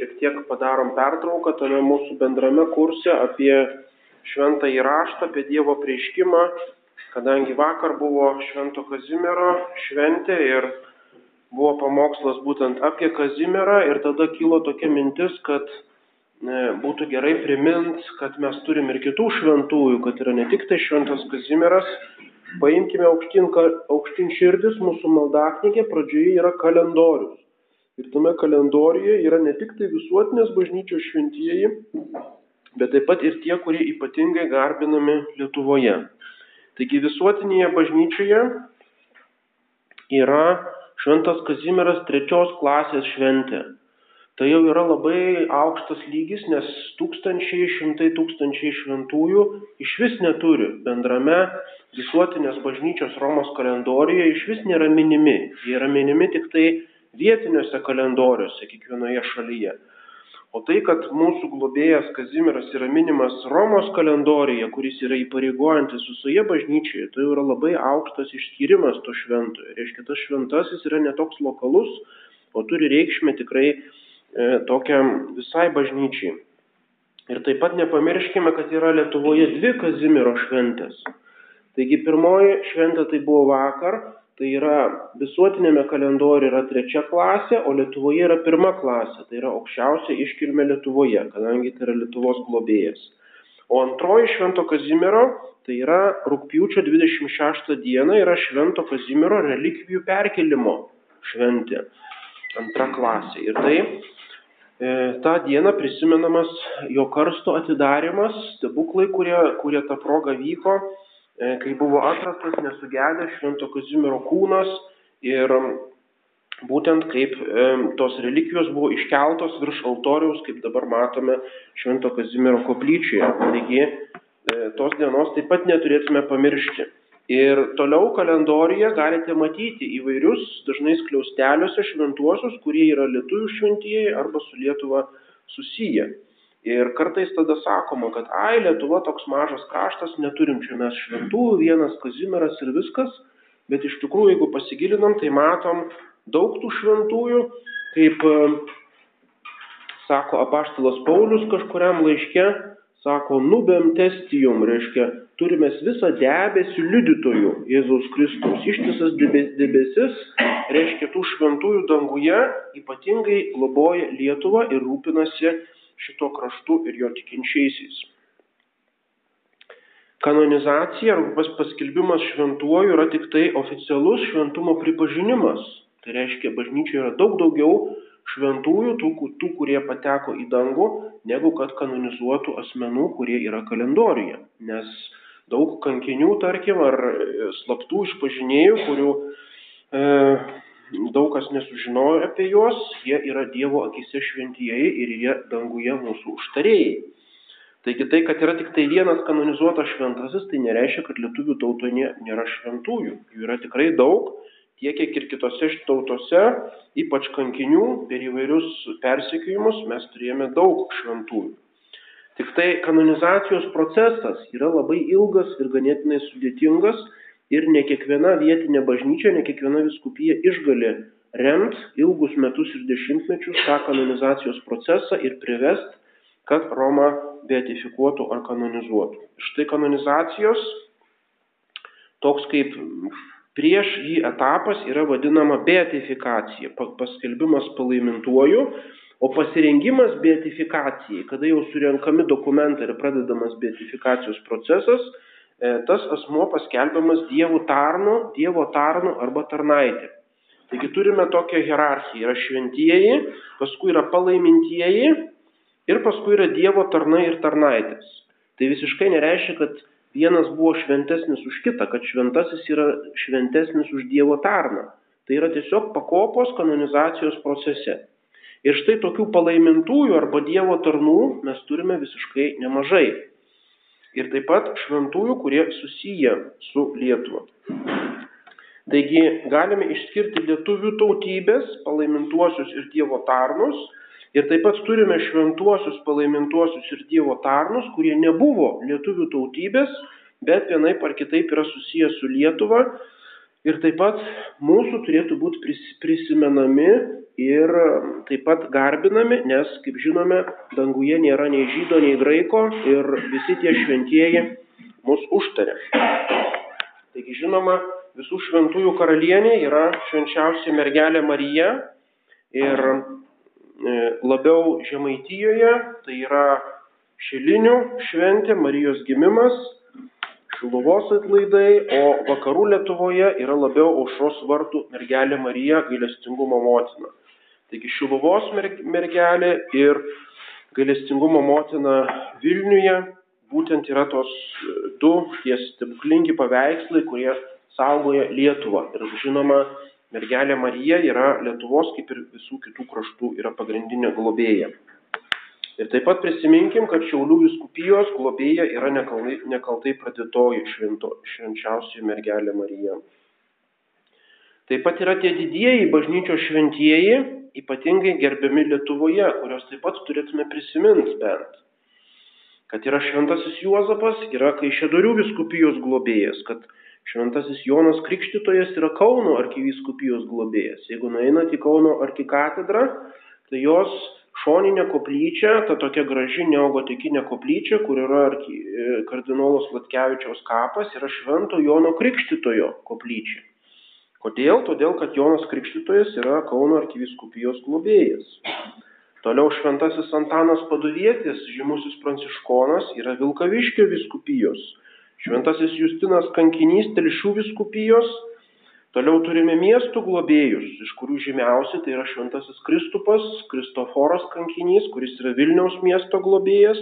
šiek tiek padarom pertrauką tame mūsų bendrame kurse apie šventą įraštą, apie Dievo prieškimą, kadangi vakar buvo Švento Kazimiero šventė ir buvo pamokslas būtent apie Kazimierą ir tada kilo tokia mintis, kad ne, būtų gerai primint, kad mes turim ir kitų šventųjų, kad yra ne tik tai Šventas Kazimieras, paimkime aukštin, aukštin širdis, mūsų maldaknygė pradžioje yra kalendorius. Ir tame kalendoriuje yra ne tik tai visuotinės bažnyčios šventieji, bet taip pat ir tie, kurie ypatingai garbinami Lietuvoje. Taigi visuotinėje bažnyčioje yra Šventas Kazimieras trečios klasės šventė. Tai jau yra labai aukštas lygis, nes tūkstančiai, šimtai tūkstančiai šventųjų iš vis neturi bendrame visuotinės bažnyčios Romos kalendorijoje, iš vis nėra minimi. Jie yra minimi tik tai vietiniuose kalendoriuose kiekvienoje šalyje. O tai, kad mūsų globėjas Kazimiras yra minimas Romos kalendorijoje, kuris yra įpareigojantis visoje bažnyčioje, tai yra labai aukštas išskyrimas to šventojo. Reiškia, tas šventasis yra netoks lokalus, o turi reikšmę tikrai e, tokiam visai bažnyčiai. Ir taip pat nepamirškime, kad yra Lietuvoje dvi Kazimiero šventės. Taigi pirmoji šventė tai buvo vakar, Tai yra visuotinėme kalendoriuje yra trečia klasė, o Lietuvoje yra pirma klasė. Tai yra aukščiausia iškilmė Lietuvoje, kadangi tai yra Lietuvos globėjas. O antroji Švento Kazimiero, tai yra rūpjūčio 26 diena, yra Švento Kazimiero relikvijų perkelimo šventė. Antra klasė. Ir tai e, tą dieną prisimenamas jo karsto atidarimas, stebuklai, kurie, kurie tą progą vyko kai buvo atrastas nesugedęs Švento Kazimiero kūnas ir būtent kaip e, tos relikvijos buvo iškeltos virš altoriaus, kaip dabar matome Švento Kazimiero koplyčioje. Taigi e, tos dienos taip pat neturėtume pamiršti. Ir toliau kalendorijoje galite matyti įvairius, dažnai skliausteliuose šventuosius, kurie yra lietuvių šventieji arba su Lietuva susiję. Ir kartais tada sakoma, kad ai, Lietuva toks mažas kraštas, neturim čia mes šventų, vienas Kazimieras ir viskas, bet iš tikrųjų, jeigu pasigilinam, tai matom daug tų šventųjų, kaip e, sako apaštalas Paulius kažkuriam laiške, sako, nubem testijum, reiškia, turime visą debesį liudytojų Jėzaus Kristaus, ištisas debesis, reiškia, tų šventųjų danguje ypatingai globoja Lietuvą ir rūpinasi šito kraštu ir jo tikinčiaisiais. Kanonizacija arba paskelbimas šventuoju yra tik tai oficialus šventumo pripažinimas. Tai reiškia, bažnyčioje yra daug daugiau šventųjų, tų, tų, kurie pateko į dangų, negu kad kanonizuotų asmenų, kurie yra kalendoriuje. Nes daug kankinių, tarkim, ar slaptų išpažinėjų, kurių e, kas nesužinojo apie juos, jie yra Dievo akise šventieji ir jie danguje mūsų užtarėjai. Taigi tai, kad yra tik tai vienas kanonizuotas šventasis, tai nereiškia, kad lietuvių tautoje nėra šventųjų. Jų yra tikrai daug, tiek kiek ir kitose tautose, ypač kankinių per įvairius persekiojimus mes turėjome daug šventųjų. Tik tai kanonizacijos procesas yra labai ilgas ir ganėtinai sudėtingas ir ne kiekviena vietinė bažnyčia, ne kiekviena viskupija išgali remt ilgus metus ir dešimtmečius tą kanonizacijos procesą ir privest, kad Roma beatifikuotų ar kanonizuotų. Štai kanonizacijos toks kaip prieš jį etapas yra vadinama beatifikacija, paskelbimas palaimintuoju, o pasirengimas beatifikacijai, kada jau surenkami dokumentai ir pradedamas beatifikacijos procesas, E, tas asmuo paskelbiamas Dievo tarnu, Dievo tarnu arba tarnaitė. Taigi turime tokią hierarchiją. Yra šventieji, paskui yra palaimintieji ir paskui yra Dievo tarnai ir tarnaitės. Tai visiškai nereiškia, kad vienas buvo šventesnis už kitą, kad šventasis yra šventesnis už Dievo tarną. Tai yra tiesiog pakopos kanonizacijos procese. Ir štai tokių palaimintųjų arba Dievo tarnų mes turime visiškai nemažai ir taip pat šventųjų, kurie susiję su Lietuva. Taigi galime išskirti lietuvių tautybės, palaimintuosius ir Dievo tarnus, ir taip pat turime šventuosius, palaimintuosius ir Dievo tarnus, kurie nebuvo lietuvių tautybės, bet vienai par kitaip yra susiję su Lietuva. Ir taip pat mūsų turėtų būti prisimenami ir taip pat garbinami, nes, kaip žinome, danguje nėra nei žydo, nei graiko ir visi tie šventieji mus užtarė. Taigi, žinoma, visų šventųjų karalienė yra švenčiausia mergelė Marija ir e, labiau Žemaitijoje tai yra Šilinių šventė, Marijos gimimas, Šiluvos atlaidai, o vakarų Lietuvoje yra labiau aušros vartų mergelė Marija gailestingumo motina. Taigi Šiluvos mergelė ir gailestingumo motina Vilniuje būtent yra tos e, du tie stebuklingi paveikslai, kurie saugoja Lietuvą. Ir žinoma, mergelė Marija yra Lietuvos kaip ir visų kitų kraštų yra pagrindinė globėja. Ir taip pat prisiminkim, kad Šiaulių viskupijos globėja yra nekaltai, nekaltai pradėtoji švento, švenčiausioji mergelė Marija. Taip pat yra tie didieji bažnyčios šventieji, ypatingai gerbiami Lietuvoje, kurios taip pat turėtume prisiminti bent. Kad yra šventasis Juozapas, yra Kaišėdorių viskupijos globėjas, kad šventasis Jonas Krikštytojas yra Kauno arkiviskupijos globėjas. Jeigu nueinat į Kauno arkikatedrą, tai jos šoninė koplyčia, ta tokia graži neogotikinė koplyčia, kur yra e, kardinolos Latkevičiaus kapas, yra Švento Jono Krikštitojo koplyčia. Kodėl? Todėl, kad Jonas Krikštytojas yra Kauno arkiviskupijos globėjas. Toliau šventasis Antanas Paduvietis, žymusis pranciškonas, yra Vilkaviškio viskupijos. Šventasis Justinas Kankinys Telšių viskupijos Toliau turime miestų globėjus, iš kurių žymiausi tai yra Šventasis Kristupas, Kristoforas kankinys, kuris yra Vilniaus miesto globėjas,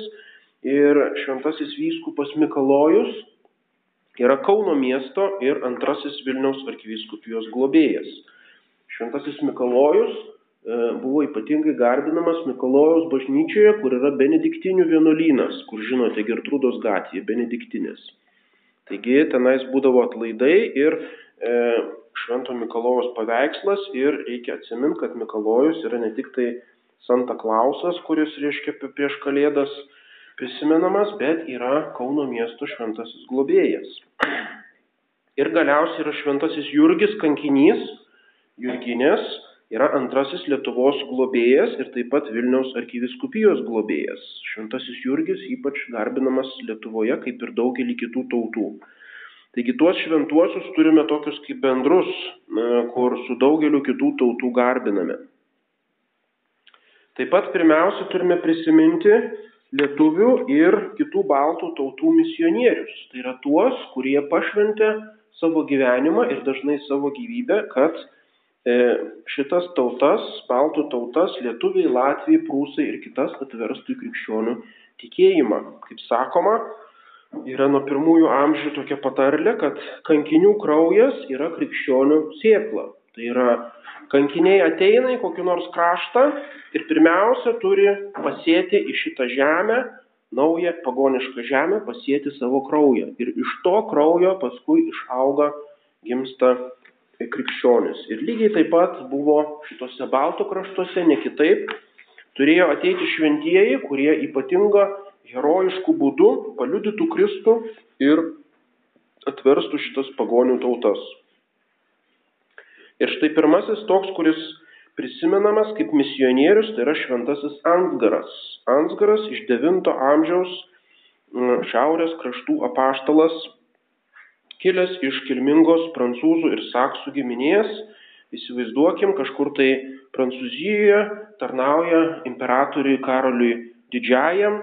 ir Šventasis Vyskupas Mikalojus yra Kauno miesto ir antrasis Vilniaus arkivyskupijos globėjas. Šventasis Mikalojus e, buvo ypatingai garbinamas Mikalojaus bažnyčioje, kur yra benediktinių vienuolynas, kur žinote, Gertrūdos gatvėje, benediktinės. Taigi tenais būdavo atlaidai ir e, Švento Mikalojaus paveikslas ir reikia atsiminti, kad Mikalojus yra ne tik tai Santa Klausas, kuris reiškia prieš Kalėdas prisimenamas, bet yra Kauno miesto šventasis globėjas. Ir galiausiai yra šventasis Jurgis kankinys, Jurginės, yra antrasis Lietuvos globėjas ir taip pat Vilniaus arkiviskupijos globėjas. Šventasis Jurgis ypač garbinamas Lietuvoje kaip ir daugelį kitų tautų. Taigi tuos šventuosius turime tokius kaip bendrus, kur su daugeliu kitų tautų garbiname. Taip pat pirmiausia turime prisiminti lietuvių ir kitų baltų tautų misionierius. Tai yra tuos, kurie pašventė savo gyvenimą ir dažnai savo gyvybę, kad šitas tautas, baltų tautas, lietuviai, latviai, prūsai ir kitas atverstų į krikščionių tikėjimą. Kaip sakoma, yra nuo pirmųjų amžių tokia patarlė, kad kankinių kraujas yra krikščionių sėkla. Tai yra kankiniai ateina į kokį nors kraštą ir pirmiausia turi pasėti į šitą žemę, naują pagonišką žemę, pasėti savo kraują. Ir iš to kraujo paskui išauga, gimsta krikščionis. Ir lygiai taip pat buvo šitose baltų kraštuose, ne kitaip, turėjo ateiti šventieji, kurie ypatingą herojiškų būdų paliudytų Kristų ir atverstų šitas pagonių tautas. Ir štai pirmasis toks, kuris prisimenamas kaip misionierius, tai yra šventasis Ansgaras. Ansgaras iš 9 amžiaus šiaurės kraštų apaštalas, kilęs iš kilmingos prancūzų ir saksų giminės, įsivaizduokim, kažkur tai Prancūzijoje tarnauja imperatoriui Karoliui Didžiajam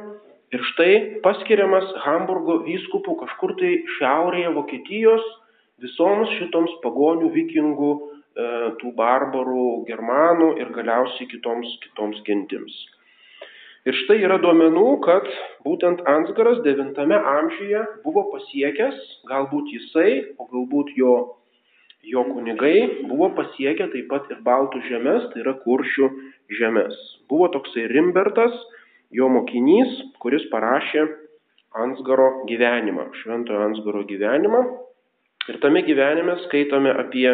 Ir štai paskiriamas Hamburgo vyskupų kažkur tai šiaurėje Vokietijos visoms šitoms pagonių vikingų, e, tų barbarų, germanų ir galiausiai kitoms, kitoms gentims. Ir štai yra duomenų, kad būtent Ansgaras 9 amžiuje buvo pasiekęs, galbūt jisai, o galbūt jo, jo kunigai buvo pasiekę taip pat ir Baltų žemės, tai yra Kuršių žemės. Buvo toksai Rimbertas, jo mokinys, kuris parašė Ansgaro gyvenimą, šventojo Ansgaro gyvenimą. Ir tame gyvenime skaitome apie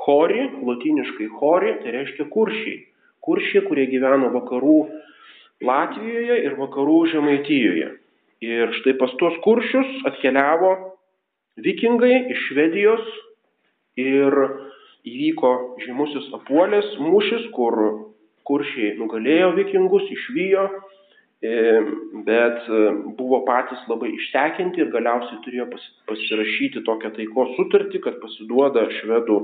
chorį, latiniškai chorį, tai reiškia kuršiai. Kuršiai, kurie gyveno vakarų Latvijoje ir vakarų Žemaitijoje. Ir štai pas tuos kuršius atkeliavo vikingai iš Švedijos ir įvyko žymusis apuolės mūšis, kur kuršiai nugalėjo vikingus, išvyjo, e, bet e, buvo patys labai išsekinti ir galiausiai turėjo pasirašyti tokią taikos sutartį, kad pasiduoda švedų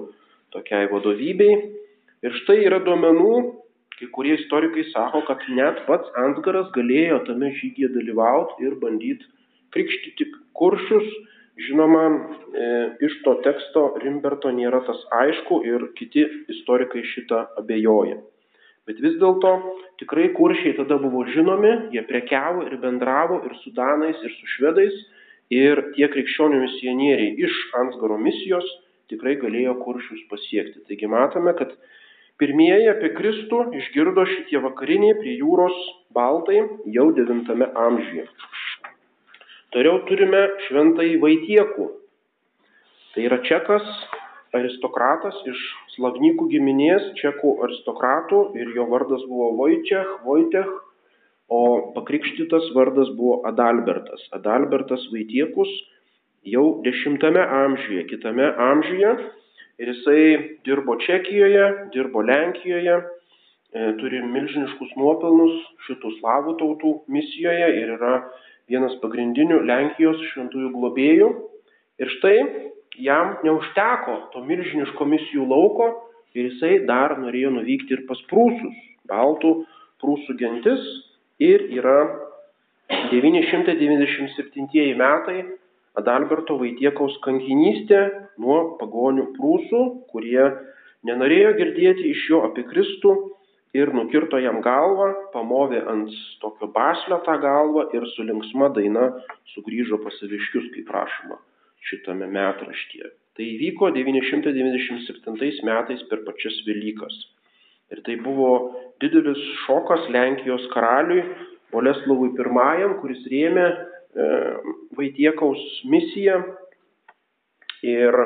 tokiai vadovybei. Ir štai yra duomenų, kai kurie istorikai sako, kad net pats Ansgaras galėjo tame žygyje dalyvauti ir bandyti krikštyti kuršius, Žinoma, e, iš to teksto Rimberto nėra tas aišku ir kiti istorikai šitą abejoja. Bet vis dėlto tikrai kuršiai tada buvo žinomi, jie prekiavo ir bendravo ir su danais, ir su švedais, ir tie krikščionių misionieriai iš Ansgaro misijos tikrai galėjo kuršius pasiekti. Taigi matome, kad pirmieji apie Kristų išgirdo šitie vakariniai prie jūros baltai jau 9 amžiuje. Toliau turime šventąjį Vaitiekų. Tai yra čekas, aristokratas iš slavnikų giminės, čekų aristokratų ir jo vardas buvo Vojčiach, Vojtech, o pakrikštytas vardas buvo Adalbertas. Adalbertas Vaitiekus jau dešimtame amžiuje, kitame amžiuje ir jisai dirbo Čekijoje, dirbo Lenkijoje, e, turi milžiniškus nuopelnus šitų slavų tautų misijoje ir yra vienas pagrindinių Lenkijos šventųjų globėjų. Ir štai jam neužteko to milžiniško misijų lauko ir jisai dar norėjo nuvykti ir pas prūsus, baltų prūsų gentis. Ir yra 997 metai Adalberto Vaitiekaus kankinystė nuo pagonių prūsų, kurie nenorėjo girdėti iš jo apie Kristų ir nukirto jam galvą, pamovė ant tokio baslio tą galvą ir su linksma daina sugrįžo pas saviškius, kaip rašoma šitame metraštyje. Tai įvyko 997 metais per pačias Velykas. Ir tai buvo didelis šokas Lenkijos karaliui Boleslovui I, kuris rėmė Vaitiekaus misiją. Ir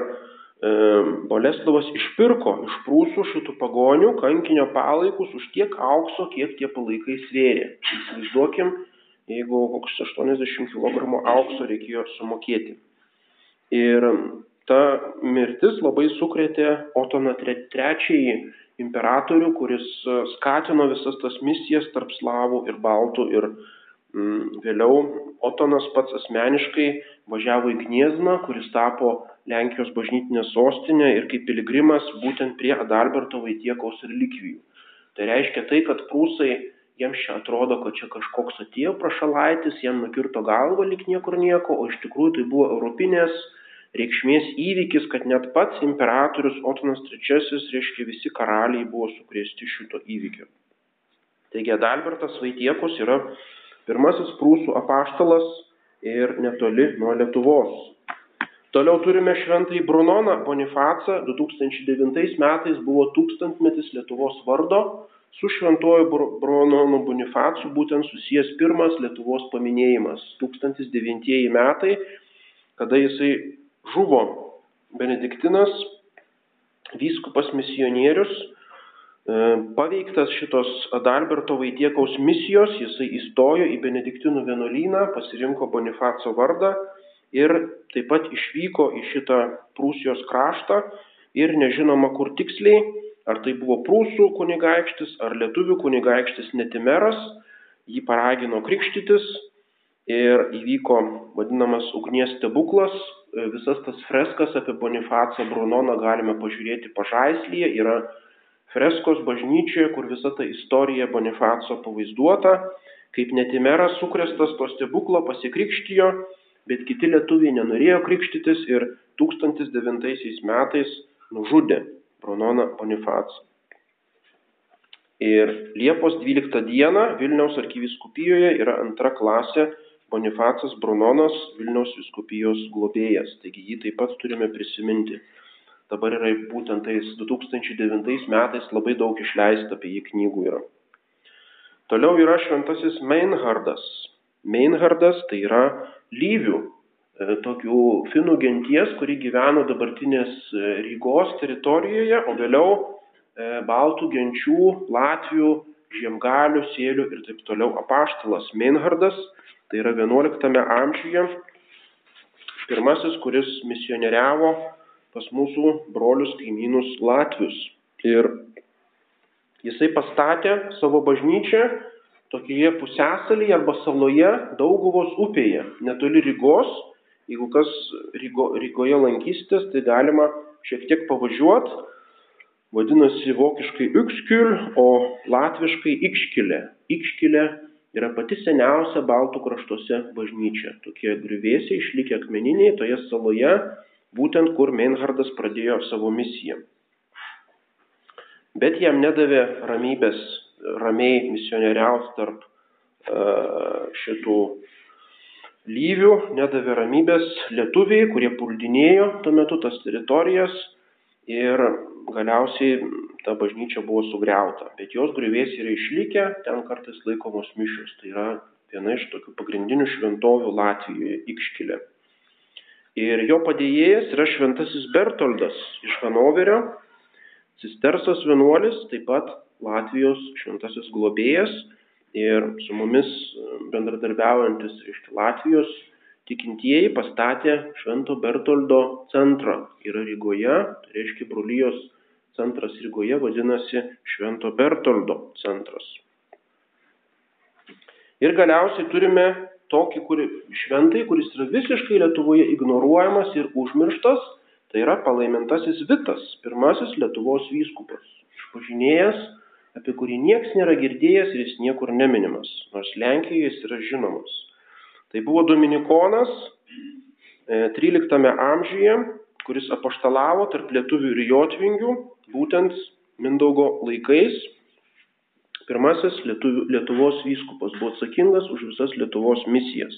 Boleslovas išpirko iš prūsų šitų pagonių kankinio palaikus už tiek aukso, kiek tie palaikai svėrė. Įsivaizduokim, jeigu koks 80 kg aukso reikėjo sumokėti. Ir ta mirtis labai sukrėtė Otoną III imperatorių, kuris skatino visas tas misijas tarp slavų ir baltų ir Mm, vėliau Otonas pats asmeniškai važiavo į Gniezną, kuris tapo Lenkijos bažnytinė sostinė ir kaip piligrimas būtent prie Adalberto Vaitiekaus relikvijų. Tai reiškia tai, kad prūsai jiems čia atrodo, kad čia kažkoks atėjo prašalaitis, jam nukirto galvą lik niekur nieko, o iš tikrųjų tai buvo europinės reikšmės įvykis, kad net pats imperatorius Otonas III, reiškia visi karaliai buvo sukrėsti šito įvykio. Taigi Adalbertas Vaitiekus yra pirmasis prūsų apaštalas ir netoli nuo Lietuvos. Toliau turime šventąjį Brunoną Bonifacą. 2009 metais buvo tūkstantmetis Lietuvos vardo. Su šventuoju Brunonu Bonifacu būtent susijęs pirmas Lietuvos paminėjimas. 1009 metai, kada jisai žuvo Benediktinas, vyskupas misionierius paveiktas šitos Adalberto Vaitiekaus misijos, jisai įstojo į Benediktinų vienuolyną, pasirinko Bonifaco vardą ir taip pat išvyko į šitą Prūsijos kraštą ir nežinoma kur tiksliai, ar tai buvo prūsų kunigaikštis, ar lietuvių kunigaikštis Netimeras, jį paragino krikštytis ir įvyko vadinamas ugnies stebuklas. E, visas tas freskas apie Bonifacą Brunoną galime pažiūrėti pažaislyje, yra freskos bažnyčioje, kur visa ta istorija Bonifaco pavaizduota, kaip netimeras sukrestas to stebuklo pasikrikštijo, bet kiti lietuviai nenorėjo krikštytis ir 1009 metais nužudė Brunoną Bonifacą. Ir Liepos 12 dieną Vilniaus arkiviskupijoje yra antra klasė Bonifacas Brunonas Vilniaus viskupijos globėjas. Taigi jį taip pat turime prisiminti. Dabar yra būtent tais 2009 metais labai daug išleista apie jį knygų yra. Toliau yra šventasis Meinhardas. Meinhardas tai yra lyvių, e, tokių finų genties, kuri gyveno dabartinės e, Rygos teritorijoje, o vėliau e, baltų genčių, Latvių, žiemgalių, sėlių ir taip toliau apaštalas Meinhardas. Tai yra 11 amžiuje pirmasis, kuris misionieriavo pas mūsų brolius kaimynus Latvius. Ir jisai pastatė savo bažnyčią tokioje pusęsalyje arba saloje Dauguvos upėje, netoli Rygos. Jeigu kas Rygo, Rygoje lankysitės, tai galima šiek tiek pavažiuoti. Vadinasi vokiškai Ykskül, o latviškai Ikškilė. Ikškilė yra pati seniausia Baltų kraštuose bažnyčia. Tokie griuvėsiai išlikę akmeniniai toje saloje, būtent kur Meinhardas pradėjo savo misiją. Bet jam nedavė ramybės, ramiai misionieriaus tarp uh, šitų lyvių, nedavė ramybės lietuviai, kurie puldinėjo tuo metu tas teritorijas ir galiausiai ta bažnyčia buvo sugriauta. Bet jos griuvės yra išlikę, ten kartais laikomos mišios. Tai yra viena iš tokių pagrindinių šventovių Latvijoje, Ikškilė. Ir jo padėjėjas yra šventasis Bertoldas iš Hanoverio, cistersas vienuolis, taip pat Latvijos šventasis globėjas ir su mumis bendradarbiaujantis iš Latvijos tikintieji pastatė Švento Bertoldo centrą. Yra Rygoje, tai reiškia brolyjos centras Rygoje vadinasi Švento Bertoldo centras. Ir galiausiai turime tokį kuri, šventai, kuris yra visiškai Lietuvoje ignoruojamas ir užmirštas, tai yra palaimintasis Vitas, pirmasis Lietuvos vyskupas, išpažinėjas, apie kurį nieks nėra girdėjęs ir jis niekur neminimas, nors Lenkijoje jis yra žinomas. Tai buvo Dominikonas 13 e, amžiuje, kuris apaštalavo tarp lietuvių ir jotvingių, būtent Mindaugo laikais. Pirmasis lietuvių, Lietuvos vyskupas buvo atsakingas už visas Lietuvos misijas.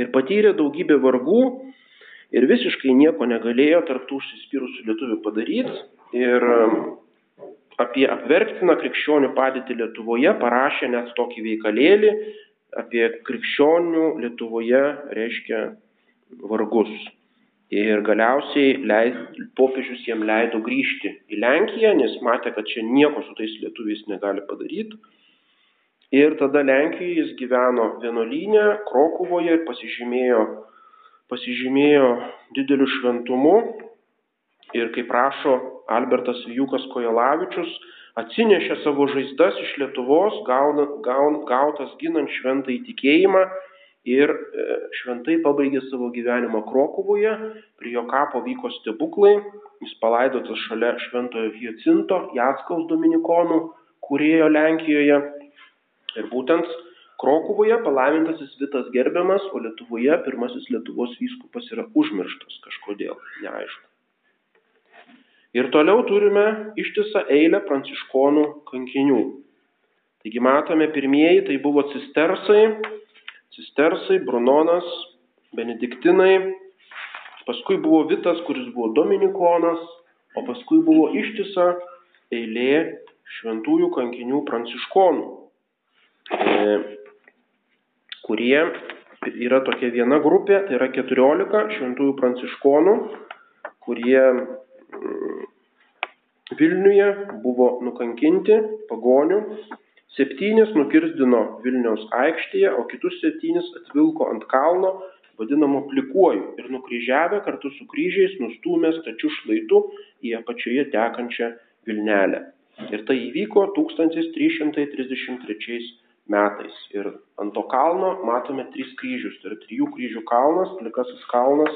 Ir patyrė daugybę vargų ir visiškai nieko negalėjo tarptų užsispyrusių lietuvių padaryti. Ir um, apie apverktiną krikščionių padėtį Lietuvoje parašė net tokį veikalėlį apie krikščionių Lietuvoje reiškia vargus. Ir galiausiai leid, popiežius jiem leido grįžti į Lenkiją, nes matė, kad čia nieko su tais lietuviais negali padaryti. Ir tada Lenkijoje jis gyveno vienuolynė, Krokuvoje ir pasižymėjo, pasižymėjo dideliu šventumu. Ir kaip rašo Albertas Vijukas Kojalavičius, atsinešė savo žaizdas iš Lietuvos, gauna, gaun, gautas ginant šventą įtikėjimą ir e, šventai pabaigė savo gyvenimą Krokuvoje, prie jo kapo vyko stebuklai, jis palaidotas šalia šventojo Hiocinto, Jatskaus dominikonų, kurėjo Lenkijoje. Ir būtent Krokuvoje palaimintasis Vitas gerbiamas, o Lietuvoje pirmasis Lietuvos vyskupas yra užmirštas kažkodėl, neaišku. Ir toliau turime ištisą eilę pranciškonų kankinių. Taigi matome pirmieji, tai buvo cistersai, cistersai, Brunonas, benediktinai, paskui buvo Vitas, kuris buvo Dominikonas, o paskui buvo ištisa eilė šventųjų kankinių pranciškonų, e, kurie yra tokia viena grupė, tai yra 14 šventųjų pranciškonų, kurie mm, Vilniuje buvo nukankinti pagonių Septynis nukirzdino Vilniaus aikštėje, o kitus septynis atvilko ant kalno, vadinamo plikuoju, ir nukryžiavę kartu su kryžiais nustūmė stačių šlaitų į apačioje tekančią Vilnelę. Ir tai įvyko 1333 metais. Ir ant to kalno matome tris kryžius. Tai yra trijų kryžių kalnas, plikasis kalnas.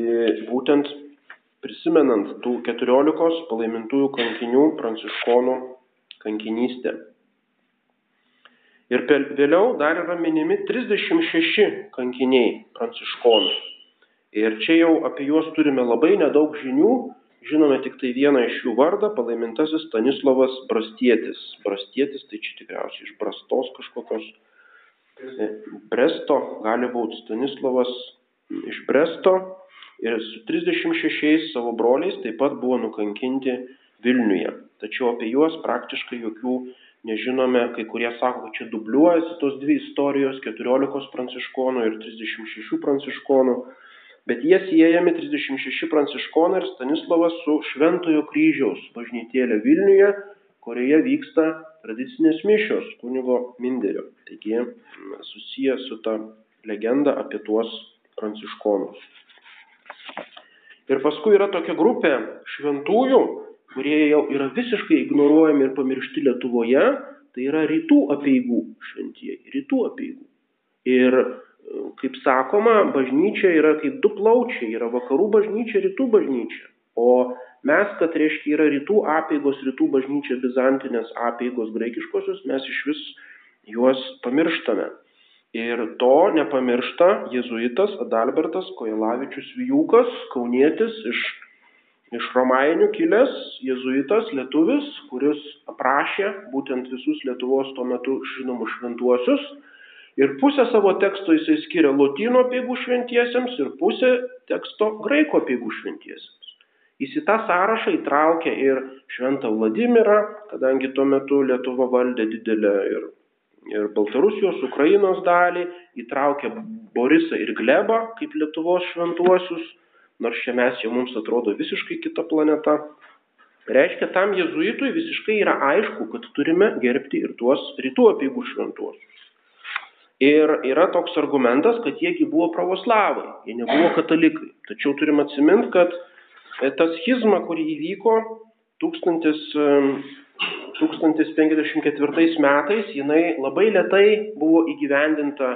Ir būtent prisimenant tų keturiolikos palaimintųjų kankinių pranciškonų kankinystė. Ir vėliau dar yra minimi 36 kankiniai pranciškonų. Ir čia jau apie juos turime labai nedaug žinių, žinome tik tai vieną iš jų vardą, palaimintasis Stanislavas Brastietis. Brastietis tai čia tikriausiai iš Brastos kažkokios. E, Bresto gali būti Stanislavas iš Bresto ir su 36 savo broliais taip pat buvo nukankinti Vilniuje. Tačiau apie juos praktiškai jokių nežinome, kai kurie sako, kad čia dubliuojasi tos dvi istorijos - 14 pranciškonų ir 36 pranciškonų, bet jie siejami 36 pranciškonai ir Stanislavas su Šventojo kryžiaus bažnytėlė Vilniuje, kurioje vyksta tradicinės mišios kunigo Minderio. Taigi susiję su ta legenda apie tuos pranciškonus. Ir paskui yra tokia grupė šventųjų, kurie jau yra visiškai ignoruojami ir pamiršti Lietuvoje, tai yra rytų apieigų šventieji, rytų apieigų. Ir kaip sakoma, bažnyčia yra kaip du plaučiai, yra vakarų bažnyčia, rytų bažnyčia. O mes, kad reiškia yra rytų apėgos, rytų bažnyčia, bizantinės apėgos graikiškosios, mes iš vis juos pamirštame. Ir to nepamiršta jėzuitas Adalbertas Kojelavičius Vijūkas, kaunietis iš, iš Romainių kilęs, jėzuitas lietuvis, kuris aprašė būtent visus Lietuvos tuo metu žinomus šventuosius. Ir pusę savo teksto jisai skiria lotynų apieigų šventiesiems ir pusę teksto graiko apieigų šventiesiems. Jis į tą sąrašą įtraukė ir Šventą Vladimirą, kadangi tuo metu Lietuva valdė didelę ir ir Baltarusijos, Ukrainos dalį, įtraukė Borisą ir Glebą kaip Lietuvos šventuosius, nors čia mes jau mums atrodo visiškai kita planeta. Reiškia, tam jezuitui visiškai yra aišku, kad turime gerbti ir tuos rytų apygų šventuosius. Ir yra toks argumentas, kad jiegi buvo pravoslavai, jie nebuvo katalikai. Tačiau turim atsiminti, kad ta schizma, kuri įvyko 1000 1054 metais jinai labai lietai buvo įgyvendinta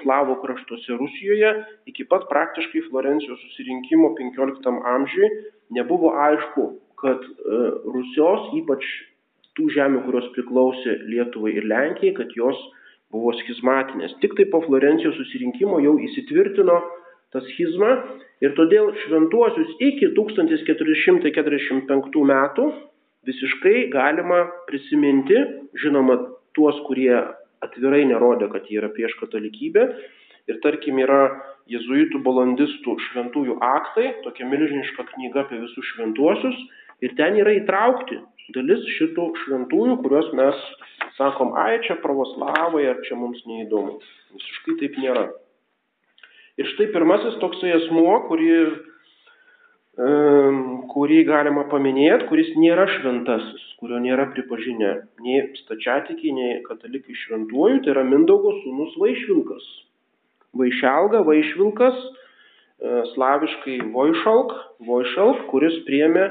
Slavo kraštuose Rusijoje, iki pat praktiškai Florencijos susirinkimo 15 amžiui nebuvo aišku, kad e, Rusijos, ypač tų žemių, kurios priklausė Lietuvai ir Lenkijai, kad jos buvo schizmatinės. Tik tai po Florencijos susirinkimo jau įsitvirtino ta schizma ir todėl šventuosius iki 1445 metų visiškai galima prisiminti, žinoma, tuos, kurie atvirai nerodė, kad jie yra prieš katalikybę. Ir tarkim yra jezuitų balandistų šventųjų aktai, tokia milžiniška knyga apie visus šventuosius. Ir ten yra įtraukti dalis šitų šventųjų, kuriuos mes sakom, ai čia pravoslavai, ar čia mums neįdomu. Visiškai taip nėra. Ir štai pirmasis toksai asmuo, kurį kurį galima paminėti, kuris nėra šventasis, kurio nėra pripažinę nei stačiatikiai, nei katalikai šventuoju, tai yra Mindaugo sūnus Vaišvilkas. Vaišelga, Vaišvilkas, slaviškai Vojšalk, Vojšalk, kuris priemė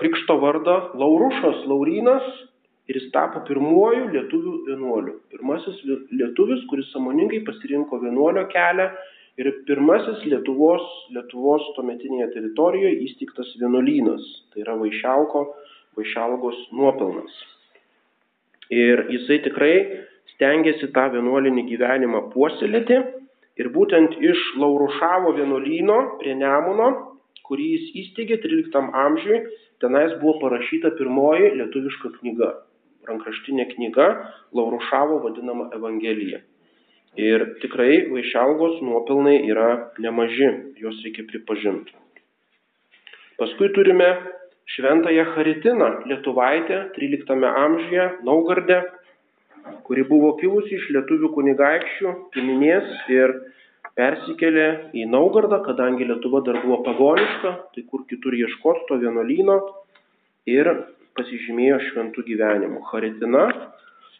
krikšto vardą Laurušas, Laurinas ir jis tapo pirmuoju lietuvių vienuoliu. Pirmasis lietuvis, kuris samoningai pasirinko vienuolio kelią ir pirmasis Lietuvos, Lietuvos tuometinėje teritorijoje įsteigtas vienuolynas, tai yra Vaišialko, Vaišialgos nuopelnas. Ir jisai tikrai stengiasi tą vienuolinį gyvenimą puoselėti ir būtent iš Laurušavo vienuolyno prie Nemuno, kurį jis įsteigė 13 amžiui, tenais buvo parašyta pirmoji lietuviška knyga, rankraštinė knyga Laurušavo vadinama Evangelija. Ir tikrai Vaišelgos nuopelnai yra nemaži, juos reikia pripažinti. Paskui turime šventąją Haritiną Lietuvaitę 13 amžiuje Naugarde, kuri buvo kilusi iš lietuvių kunigaikščių giminės ir persikėlė į Naugardą, kadangi Lietuva dar buvo pagoniška, tai kur kitur ieškoti to vienolyno ir pasižymėjo šventų gyvenimu. Haritina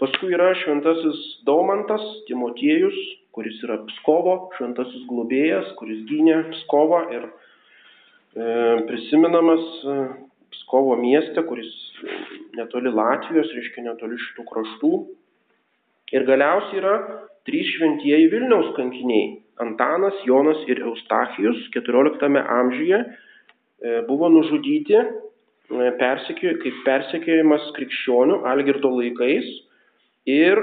Paskui yra šventasis Daumantas, Timotiejus, kuris yra Pskovo šventasis globėjas, kuris gynė Pskovą ir e, prisimenamas e, Pskovo mieste, kuris netoli Latvijos, reiškia netoli šitų kraštų. Ir galiausiai yra trys šventieji Vilniaus kankiniai - Antanas, Jonas ir Eustachijus 14 amžiuje e, buvo nužudyti e, persekio, kaip persekiojimas krikščionių Algirdo laikais ir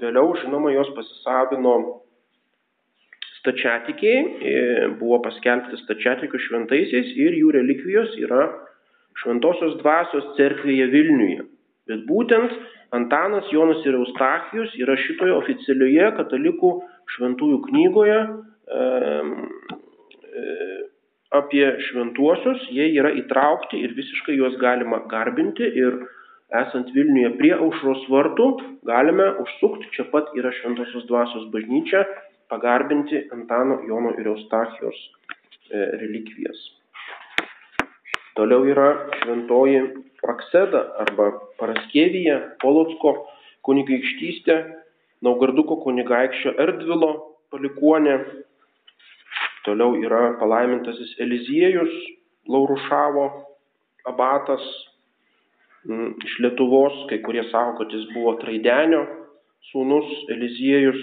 vėliau, žinoma, jos pasisavino stačiatikiai, e, buvo paskelbti stačiatikių šventaisiais ir jų relikvijos yra šventosios dvasios cerkvėje Vilniuje. Bet būtent Antanas Jonas ir Eustachijus yra šitoje oficialioje katalikų šventųjų knygoje e, e, apie šventuosius, jie yra įtraukti ir visiškai juos galima garbinti ir esant Vilniuje prie aušros vartų, galime užsukti, čia pat yra Šventosios dvasios bažnyčia, pagarbinti Antano, Jono ir Eustachijos e, relikvijas. Toliau yra šventoji Prakseda arba Paraskevija, Polotsko kunigaikštystė, Naugarduko kunigaikščio Erdvilo palikuonė. Toliau yra palaimintasis Eliziejus Laurušavo abatas iš Lietuvos, kai kurie sako, kad jis buvo Traidenio sūnus Eliziejus.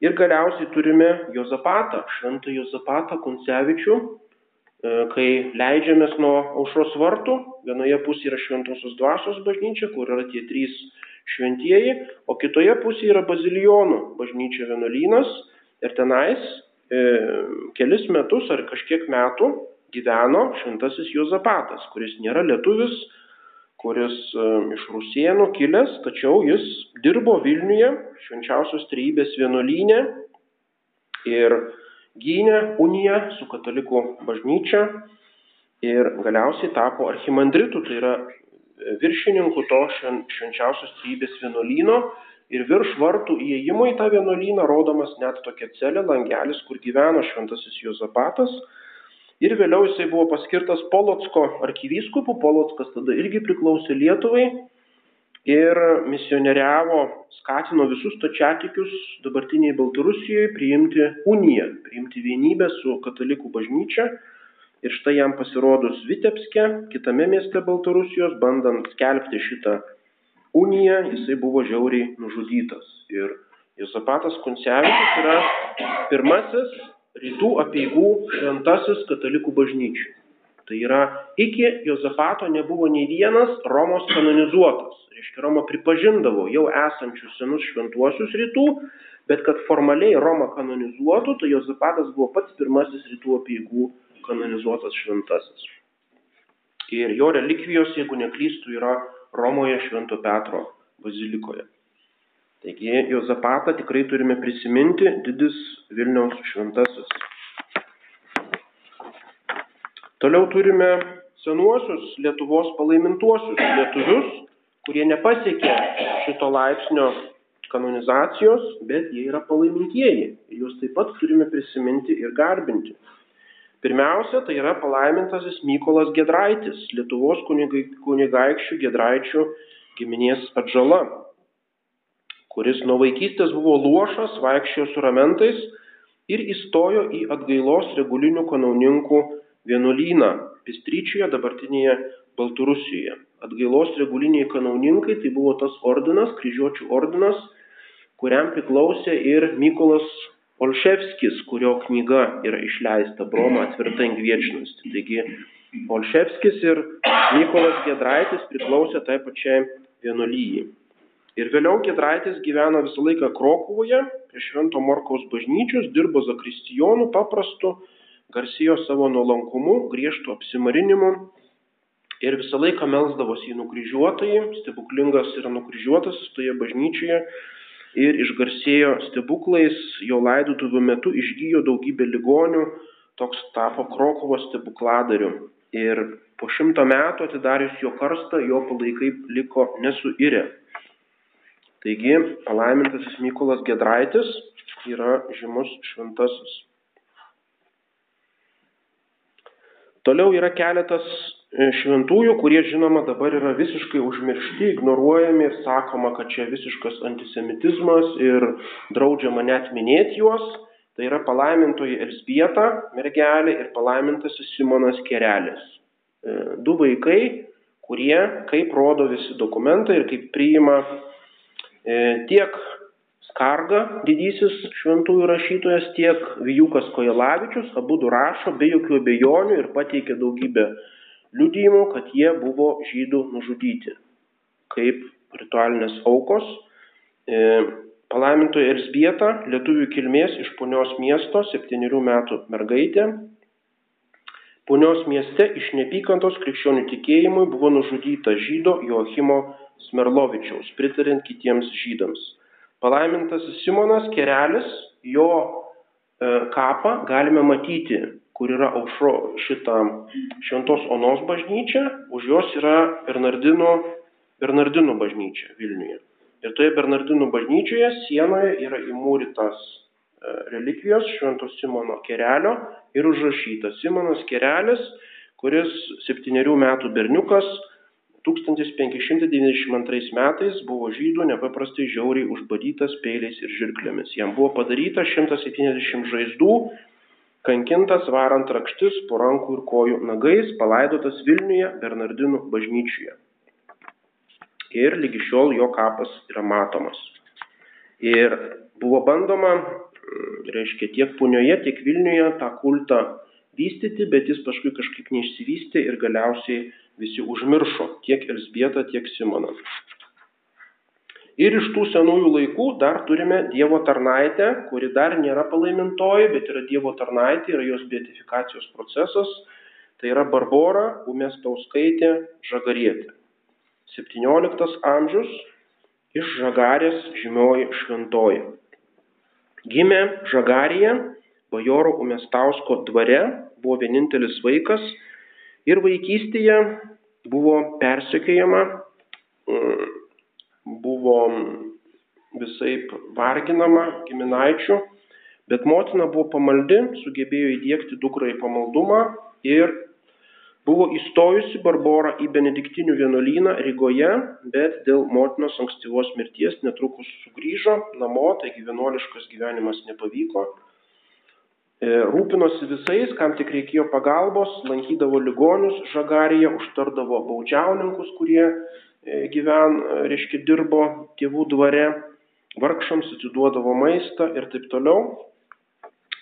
Ir galiausiai turime Jozapatą, šventą Jozapatą Kuncevičių, e, kai leidžiamės nuo aušros vartų, vienoje pusėje yra šventosios dvasios bažnyčia, kur yra tie trys šventieji, o kitoje pusėje yra bazilijonų bažnyčia vienuolynas ir tenais e, kelis metus ar kažkiek metų gyveno šventasis Jozapatas, kuris nėra lietuvis, kuris e, iš Rusienų kilęs, tačiau jis dirbo Vilniuje švenčiausios trybės vienuolynė ir gynė uniją su katalikų bažnyčia ir galiausiai tapo archimandritu, tai yra viršininku to švenčiausios trybės vienuolyno ir virš vartų įėjimo į tą vienuolyną rodomas net tokia celė, langelis, kur gyveno šventasis Jozapatas. Ir vėliau jisai buvo paskirtas Polotsko arkivyskupu, Polotskas tada irgi priklausė Lietuvai ir misionieriavo, skatino visus tačiatikius dabartiniai Baltarusijoje priimti uniją, priimti vienybę su katalikų bažnyčia. Ir štai jam pasirodus Vitebske, kitame mieste Baltarusijos, bandant skelbti šitą uniją, jisai buvo žiauriai nužudytas. Ir Josapatas Kuncevičius yra pirmasis rytų apieigų šventasis katalikų bažnyčių. Tai yra, iki Jozapato nebuvo nei vienas Romos kanonizuotas. Reiškia, Roma pripažindavo jau esančius senus šventuosius rytų, bet kad formaliai Roma kanonizuotų, tai Jozapatas buvo pats pirmasis rytų apieigų kanonizuotas šventasis. Ir jo relikvijos, jeigu neklystų, yra Romoje Švento Petro bazilikoje. Taigi Jozapatą tikrai turime prisiminti, didis Vilniaus šventasis. Toliau turime senuosius Lietuvos palaimintuosius lietuvius, kurie nepasiekė šito laipsnio kanonizacijos, bet jie yra palaimintieji. Juos taip pat turime prisiminti ir garbinti. Pirmiausia, tai yra palaimintasis Mykolas Gedraitis, Lietuvos kunigaikščių Gedraičių giminės atžala, kuris nuo vaikystės buvo luošas, vaikščiojo su ramentais ir įstojo į atgailos regulinių kanauninkų vienuolyną Pistryčioje, dabartinėje Baltarusijoje. Atgailos reguliniai kanauninkai tai buvo tas ordinas, kryžiuočių ordinas, kuriam priklausė ir Mykolas Olševskis, kurio knyga yra išleista Broma atvirta ingviečnosti. Taigi Olševskis ir Mykolas Gedraitis priklausė tai pačiai vienuolyjai. Ir vėliau Gedraitis gyveno visą laiką Krokuvoje, prie Švento Morkaus bažnyčios, dirbo zakristijonu paprastu, garsėjo savo nuolankumu, griežtų apsimarinimu ir visą laiką melsdavosi į nukryžiuotąjį, stebuklingas yra nukryžiuotasis toje bažnyčioje ir išgarsėjo stebuklais, jo laidotuvių metu išgyjo daugybę ligonių, toks tapo Krokovo stebukladariu. Ir po šimto metų atidarius jo karstą, jo palaikai liko nesuirę. Taigi, palaimintasis Mykolas Gedraitis yra žymus šventasis. Toliau yra keletas E, šventųjų, kurie žinoma dabar yra visiškai užmiršti, ignoruojami ir sakoma, kad čia visiškas antisemitizmas ir draudžiama net minėti juos. Tai yra palaimintoji Elsbieta mergelė ir palaimintasis Simonas Kerelis. E, du vaikai, kurie, kaip rodo visi dokumentai ir kaip priima tiek Skarga, didysis šventųjų rašytojas, tiek Vijukas Kojelavičius, abu du rašo be jokių abejonių ir pateikia daugybę liudijimų, kad jie buvo žydų nužudyti kaip ritualinės aukos. E, palaimintoji Elsbieta, lietuvių kilmės iš ponios miesto, septyniarių metų mergaitė. Ponios mieste iš nepykantos krikščionių tikėjimui buvo nužudyta žydo Joachimo Smerlovičiaus, pritarint kitiems žydams. Palaimintas Simonas Kerelis, jo e, kapą galime matyti kur yra aušro šitą Šventos Onos bažnyčia, už jos yra Bernardino, Bernardino bažnyčia Vilniuje. Ir toje Bernardino bažnyčioje sienoje yra įmūrytas e, relikvijos Švento Simono kerelio ir užrašytas Simonas kerelis, kuris septyniarių metų berniukas 1592 metais buvo žydų nepaprastai žiauriai užbadytas peiliais ir žirklėmis. Jam buvo padaryta 170 žaizdų kankintas varant rakštis po rankų ir kojų nagais, palaidotas Vilniuje Bernardinų bažnyčiuje. Ir lygi šiol jo kapas yra matomas. Ir buvo bandoma, reiškia, tiek punioje, tiek Vilniuje tą kultą vystyti, bet jis paskui kažkaip neišsivystė ir galiausiai visi užmiršo tiek Elsbietą, tiek Simoną. Ir iš tų senųjų laikų dar turime Dievo tarnaitę, kuri dar nėra palaimintoji, bet yra Dievo tarnaitė, yra jos beatifikacijos procesas. Tai yra Barbora Umestauskaitė Žagarietė. 17 amžius iš Žagarės žymioji šventoji. Gimė Žagarija, bajoro Umestausko dvare, buvo vienintelis vaikas ir vaikystėje buvo persekiojama buvo visaip varginama giminaičių, bet motina buvo pamaldi, sugebėjo įdėkti dukrą į pamaldumą ir buvo įstojusi Barbora į Benediktinių vienuolyną Rygoje, bet dėl motinos ankstyvos mirties netrukus sugrįžo namo, taigi vienuoliškas gyvenimas nepavyko. E, rūpinosi visais, kam tik reikėjo pagalbos, lankydavo ligonius žagarėje, užtardavo baudžiauninkus, kurie E, gyven, e, reiškia, dirbo tėvų dvare, vargšams atiduodavo maistą ir taip toliau.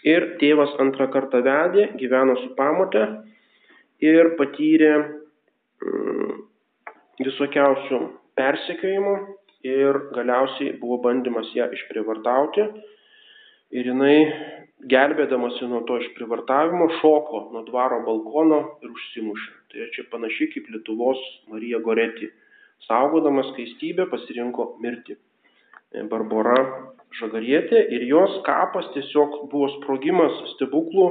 Ir tėvas antrą kartą vedė, gyveno su pamotė ir patyrė mm, visokiausių persekiojimų ir galiausiai buvo bandymas ją išprivartauti. Ir jinai, gelbėdamasi nuo to išprivartavimo, šoko nuo dvaro balkono ir užsimušė. Tai čia panašiai kaip Lietuvos Marija Goreti saugodama skaistybę pasirinko mirtį. E, Barbara Žagarietė ir jos kapas tiesiog buvo sprogimas stebuklų,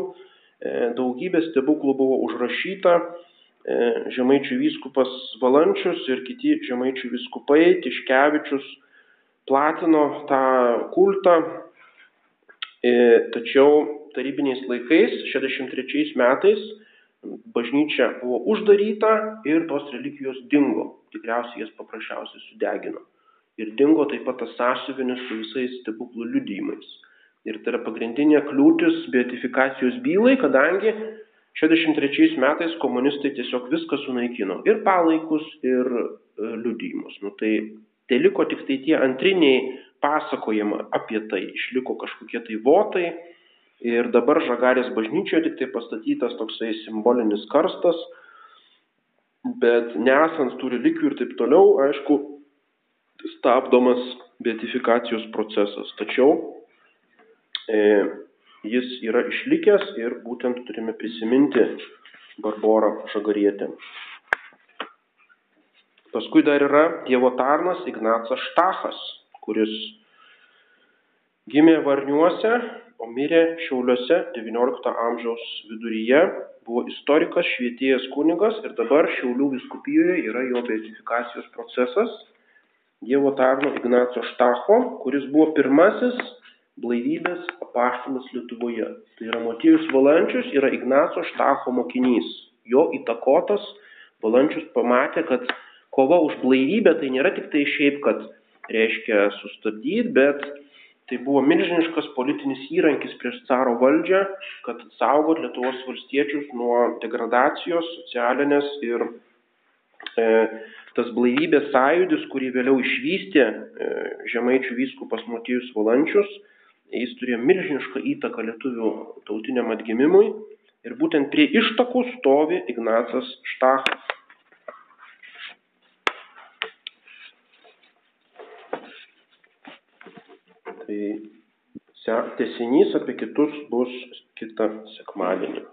e, daugybė stebuklų buvo užrašyta, e, žemaičių vyskupas Valančius ir kiti žemaičių vyskupai, Tiškevičius platino tą kultą, tačiau tarybiniais laikais, 63 metais, bažnyčia buvo uždaryta ir tos religijos dingo. Tikriausiai jas paprasčiausiai sudegino. Ir dingo taip pat tas sąsiuvinis su visais stebuklų liudijimais. Ir tai yra pagrindinė kliūtis beatifikacijos bylai, kadangi 63 metais komunistai tiesiog viską sunaikino. Ir palaikus, ir e, liudijimus. Nu, tai, tai liko tik tai tie antriniai pasakojimai apie tai. Išliko kažkokie tai votai Ir dabar Žagarės bažnyčioje tik tai pastatytas toksai simbolinis karstas, bet nesant tų relikvių ir taip toliau, aišku, stabdomas beatifikacijos procesas. Tačiau e, jis yra išlikęs ir būtent turime prisiminti Barborą Žagarietę. Paskui dar yra Dievo tarnas Ignacas Štachas, kuris gimė Varniuose o mirė Šiauliuose XIX amžiaus viduryje, buvo istorikas, švietėjas kunigas ir dabar Šiaulių viskupijoje yra jo beatifikacijos procesas Dievo tarno Ignaco Štacho, kuris buvo pirmasis blaivybės apaštalas Lietuvoje. Tai yra Motiejus Valančius, yra Ignaco Štacho mokinys. Jo įtakotas Valančius pamatė, kad kova už blaivybę tai nėra tik tai šiaip, kad reiškia sustabdyti, bet Tai buvo milžiniškas politinis įrankis prieš caro valdžią, kad saugot Lietuvos valstiečius nuo degradacijos socialinės ir e, tas blaivybės sąjūdis, kurį vėliau išvystė e, žemaičių vyskupas Motijus Valančius, jis turėjo milžinišką įtaką lietuvių tautiniam atgimimui ir būtent prie ištakų stovi Ignacas Štachas. Tai tesinys apie kitus bus kitą sekmadienį.